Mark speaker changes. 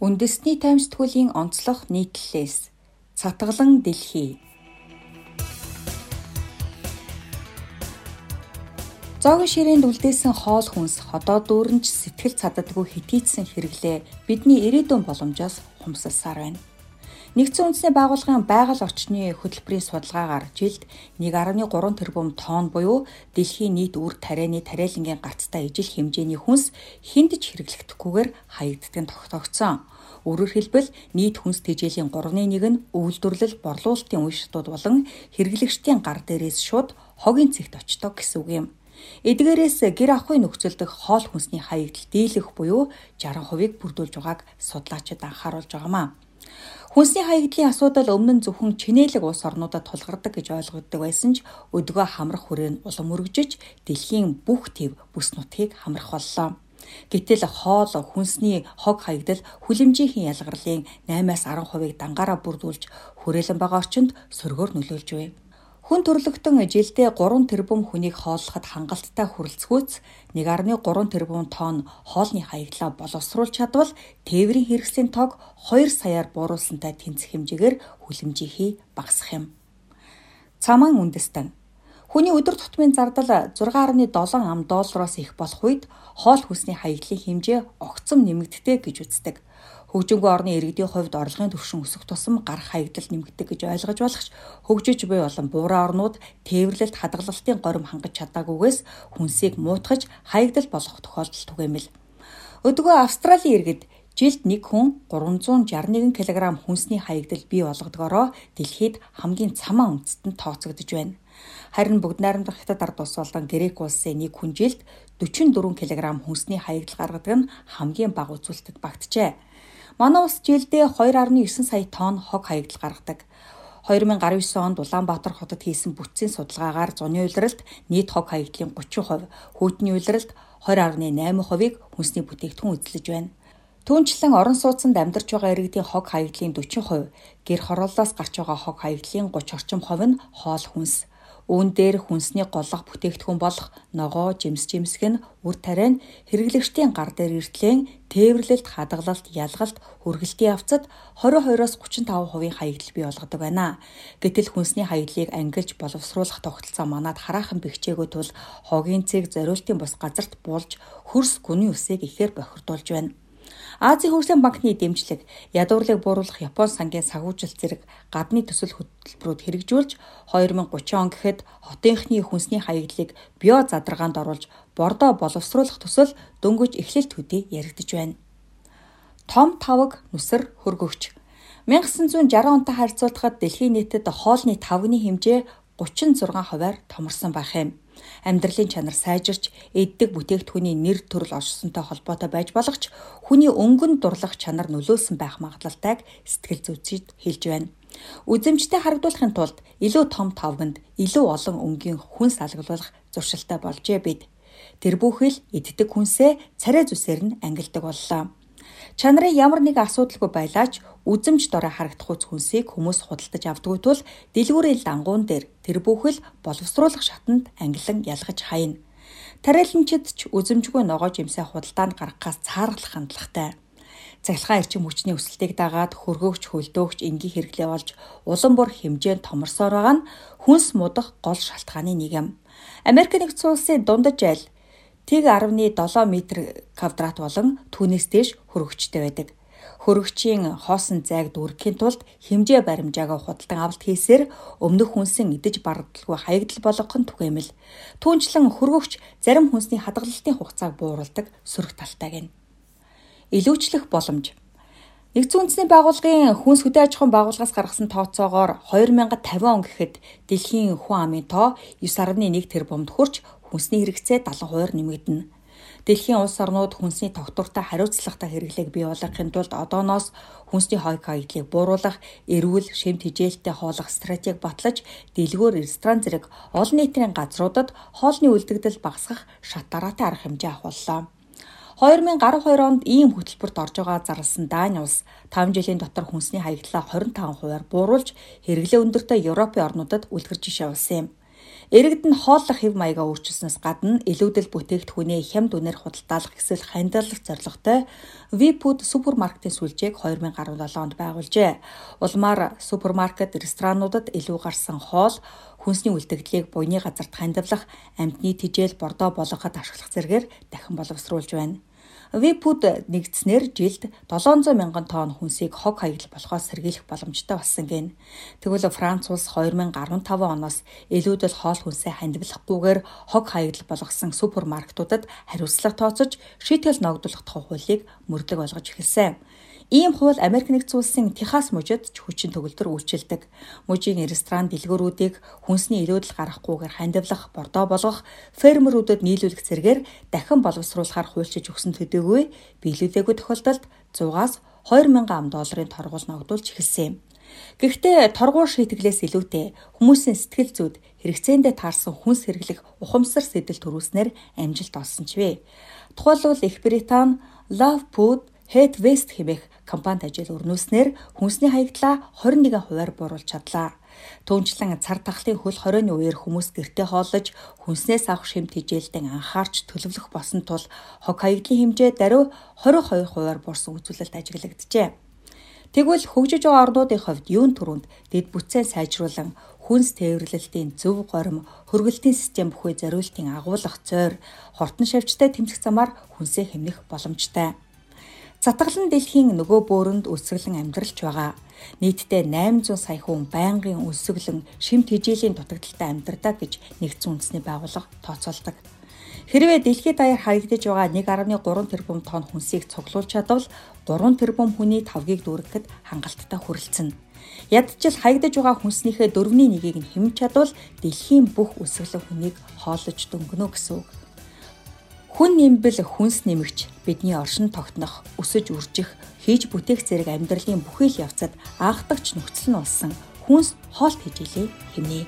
Speaker 1: Үндэсний тайм сэтгүүлийн онцлог нийтлэлээс Цатгалан дэлхий. Зоогийн ширээнд үлдээсэн хоол хүнс ходоо дүүрэнч сэтгэл цададгүй хитийцсэн хэрэглээ бидний ирээдүйн боломжоос хумсалсаар байна. Нэгдсэн үндэсний байгууллагын байгаль орчны хөтөлбөрийн судалгаагаар жилд 1.3 тэрбум тонн буюу дэлхийн нийт үр тарианы тариалангийн гацтай ижил хэмжээний хүнс хиндэж хэрэглэгдэхгүйгээр хаягддаг нь тогтоогдсон. Өөрөөр хэлбэл нийт хүнс тэжээлийн 3.1 нь үйлдвэрлэл борлуулалтын үе шатууд болон хэрэглэгчдийн гар дээрээс шууд хогийн цэгт очдог гэсэн үг юм. Эдгээрээс гэр ахуйн нөхцөл дэх хоол хүнсний хаягдл дийлэх буюу 60%-ийг бүрдүүлж байгааг судлаачид анхааруулж байгаамаа. Хүнсний хаягдлын асуудал өмнө нь зөвхөн чинээлэг улс орнуудад тулгардаг гэж ойлгогддог байсан ч өдгөө хамрах хүрээ нь улам өргөжөж дэлхийн бүх төв бүс нутгийг хамрах боллоо. Гэтэл хоол хүнсний хог хаягдал хүлэмжийн ялгарлын 8-аас 10%-ыг дангаараа бүрдүүлж хүрээлэн байгаа орчинд сөргөөр нөлөөлж байна. Хүн төрлөختөн жилдээ 3 тэрбум хүнийг хооллоход хангалттай хүрэлцгүүц 1.3 тэрбум тонн хоолны хаягдлаа боловсруулж чадвал тээврийн хэрэгслийн тог 2 саяар бууруулсантай тэнцэх хэмжээгээр хүлэмжийнхий багасах юм. Цаман үндэстэн Хүний өдөр тутмын зардал 6.7 ам доллароос их болох үед хоол хүнсний хаягдлын хэмжээ огцом нэмэгддэг гэж үздэг. Хөгжингүй орны иргэдийн хувьд орлогын түвшин өсөх тусам гарах хаягдал нэмэгдэх гэж ойлгож болох ч хөгжиж буй болон буураа орнууд тээвэрлэлт хадгалалтын горим хангаж чадаагүйгээс хүнсийг муутгаж хаягдал болох тохиолдол түгээмэл. Өдгөө Австралийн иргэд жилд нэг хүн 361 кг хүнсний хаягдал бий болгодгороо дэлхийд хамгийн цамаа үндэстэн тооцогдож байна. Харин бүгд найрамдах хятад ард улс болон Грек улсын нэг хүн жилд 44 кг хүнсний хаягдал гаргадаг нь хамгийн бага үзүүлэлтэд багтжээ. Манай улс жилдээ 2.9 сая тонн хог хаягдал гаргадаг. 2019 онд Улаанбаатар хотод хийсэн бүтцийн судалгаагаар зуны улиралд нийт хог хаягдлын 30%, хүйтний улиралд 20.8%-ыг хүнсний бүтээгдэхүүн эзлэж байна. Түүнчлэн орон сууцнд амьдарч байгаа иргэдийн хог хаягдлын 40%, гэр хорооллоос гарч байгаа хог хаягдлын 30 орчим хувь нь хоол хүнс. Үүн дээр хүнсний голлох бүтээгдэхүүн болох ногоо, жимс жимсг нь үр тариа нь хэрэглэгчдийн гар дээр иртлэн тээвэрлэлт, хадгалалт, ялгалт, хүргэлтийн явцад 22-оос 35% хаягдл бий болгодог байна. Гэтэл хүнсний хаягдлыг ангилж боловсруулах тогтолцоо манад хараахан бэхжээгүй тул хогийн цэг зориултын бус газарт буулж хөрс гүний үсийг ихээр бохирдуулж байна. Азийн хөгжлийн банкны дэмжлэг ядуурлыг бууруулах Япон сангийн сагуужилт зэрэг гадны төсөл хөтөлбөрүүд хэрэгжүүлж 2030 он гэхэд хотынхны хүнсний хаягдлыг био задаргаанд оруулж бордоо боловсруулах төсөл дөнгөж эхлэлт төдий яригдж байна. Том тавг нүсэр хөргөгч 1960 онтой харьцуулахад дэлхийн нийтэд хоолны тавгны хэмжээ 36 хувиар томорсон байх юм амьдралын чанар сайжирч эддэг бүтээгдэхүүний нэр төрөл олшсонтой холбоотой байж болох ч хүний өнгөн дурлах чанар нөлөөлсөн байх магадлалтайг сэтгэл зүйчид хэлж байна. Үзэмжтэй харагдуулахын тулд илүү том тавганд илүү олон өнгийн хүнс алгалуулах зуршилтай болжээ бид. Тэр бүхэл эддэг хүнсээ царай зүсээр нь ангилдаг боллоо. Чанарын ямар нэгэн асуудалгүй байлаач үзэмж дорой харагдах хүнсийг хүмүүс худалдаж авдгүй тул дэлгүүрийн лангуун дээр тэр бүхэл боловсруулах шатанд ангилан ялгаж хайна. Тариаланчид ч үзэмжгүй ногоо жимсээ худалдаанд гаргахаас цаарлах хандлагатай. Цахилгаан эрчим хүчний өсөлтийг дагаад хөргөөгч хөлдөөгч энгийн хэрэглээ болж улам бүр хэмжээнд томорсоор байгаа нь хүнс мудах гол шалтгааны нэг юм. Америк нэгдсэн улсын дундаж айл тэг 10.7 м квадрат болон түүнээс дээш хөрөгчтэй байдаг. Хөрөгчийн хоосон зайг дүүргэхийн тулд хэмжээ баримжаагаа худалдан авалт хийсээр өмнөх хүнсэн идэж бардалгүй хаягдл болгох нь түгээмэл. Түүнчлэн хөргөгч зарим хүнсний хадгалалтын хугацааг бууруулдаг сөрөг талтай гэнэ. Илүүчлэх боломж Нэгдсэн үндэсний байгууллагын хүнс хөдөө аж ахуйн байгууллагаас гаргасан тооцоогоор 2050 он гэхэд дэлхийн хүн амын тоо 9.1 тэрбумд хүрч хүнсний хэрэгцээ 70% нэмэгдэнэ. Дэлхийн улс орнууд хүнсний тогтвортой хариуцлагатай хэрэглээг бий болгохын тулд одооноос хүнсний хойг хаягдлыг бууруулах, эрүүл, шимт хижээлтэй хооллох стратеги батлаж, дэлгүүр, ресторан зэрэг олон нийтийн газруудад хоолны үлдэгдэл багасгах шат дараатай арга хэмжээ авахуллаа. 2012 онд ийм хөтөлбөрт орж байгаа зарласан Дани улс 5 жилийн дотор хүнсний хаягдлаа 25%-аар бууруулж хэрэглээ өндөртэй Европын орнуудад үлгэр жишээ болсон юм. Иргэд нь хооллох хэв маягаа өөрчилснөөс гадна илүүдэл бүтээгдэхүүний хямд үнээр худалдаалах эсвэл хандилах зорилготой Vfood супермаркетын сүлжээг 2017 онд байгуулжээ. Улмаар супермаркет ресторануудад илүү гарсан хоол хүнсний үлдэгдлийг буйны газарт хандивлах, амьтны тижэл бордоо болгоход ашиглах зэргээр дахин боловсруулж байна. Випуд нэгдснээр жилд 700 мянган тонн хүнсийг хог хаягдал болохоос сэргийлэх боломжтой болсон гин. Тэгвэл Франц улс 2015 оноос илүүдэл хоол хүнсээ хандивлахгүйгээр хог хаягдал болгосон супермаркетуудад хариуцлага тооцож шийтгэл ногдуулах тухай хуулийг мөрдлөг болгож эхэлсэн. Ийм хууль Америк нэгдсэн улсын Техас мужид ч хүчин төгөлдөр үйлчилдэг. Мужийн ресторан дэлгүүрүүдийг хүнсний илүүдэл гаргахгүйгээр хандивлах, бордоо болгох, фермерүүдэд нийлүүлэх зэргээр дахин боловсруулахаар хуульчиж өгсөн төдийгүй биелүүлээгүй тохиолдолд 100-аас 2000 ам долларын торгуул ногдуулж эхэлсэн юм. Гэхдээ торгуур шийтгэлээс илүүтэй хүмүүсийн сэтгэл зүйд хэрэгцээндээ таарсан хүнс хэрэглэх ухамсар сэтэл төрүүлснээр амжилт олсон ч вэ. Тухайлбал Их Британи Love Food Head West хэмээх компанид ажил өрнүүлснээр хүнсний хаягдлаа 21 хувиар бууруулж чадлаа. Түүнчлэн цар тахлын хөл хорионы үеэр хүмүүс гэртээ хооллож хүнснээс авах шимт хижээлдэн анхаарч төлөвлөх босон тул хог хаягдлын хэмжээ даруй 22 хувиар буурсан үзүүлэлт ажиглагджээ. Тэгвэл хөгжиж байгаа орнуудын хувьд юун төрөнд дэд бүтцээ сайжруулан хүнс тээвэрлэлтийн зөв горим, хөргөлтийн систем бүхий зориултын агуулгах зойр, хортон шавьчтай тэмцэх замаар хүнсээ хэмнэх боломжтой. Затгалан дэлхийн нөгөө бөөрөнд үлсгэлэн амьдралж байгаа. Нийтдээ 800 сая хүн байнгын үлсгэлэн шимт хижээлийн дутагдaltaй амьдардаг гэж нэгдсэн үндэсний байгууллага тооцоолдог. Хэрвээ дэлхийд даяар хаягдж байгаа 1.3 тэрбум тонн хүнсийг цуглуулж чадвал 3 тэрбум хүний тавгийг дүүрэхэд хангалттай хүрэлцэнэ. Ядчил хаягдж байгаа хүнснийхээ дөрвний нэгийг нь хэмж чадвал дэлхийн бүх үлсгэлэн хүнийг хооллож дөнгөнө гэсэн үг. Хүн нэмбэл хүнс нэмэгч бидний оршин тогтнох, өсөж үржих, хийж бүтээх зэрэг амьдралын бүхий л явцад анхдагч нөхцөл нь болсон хүнс хоолт хийж илээ хэмнээ.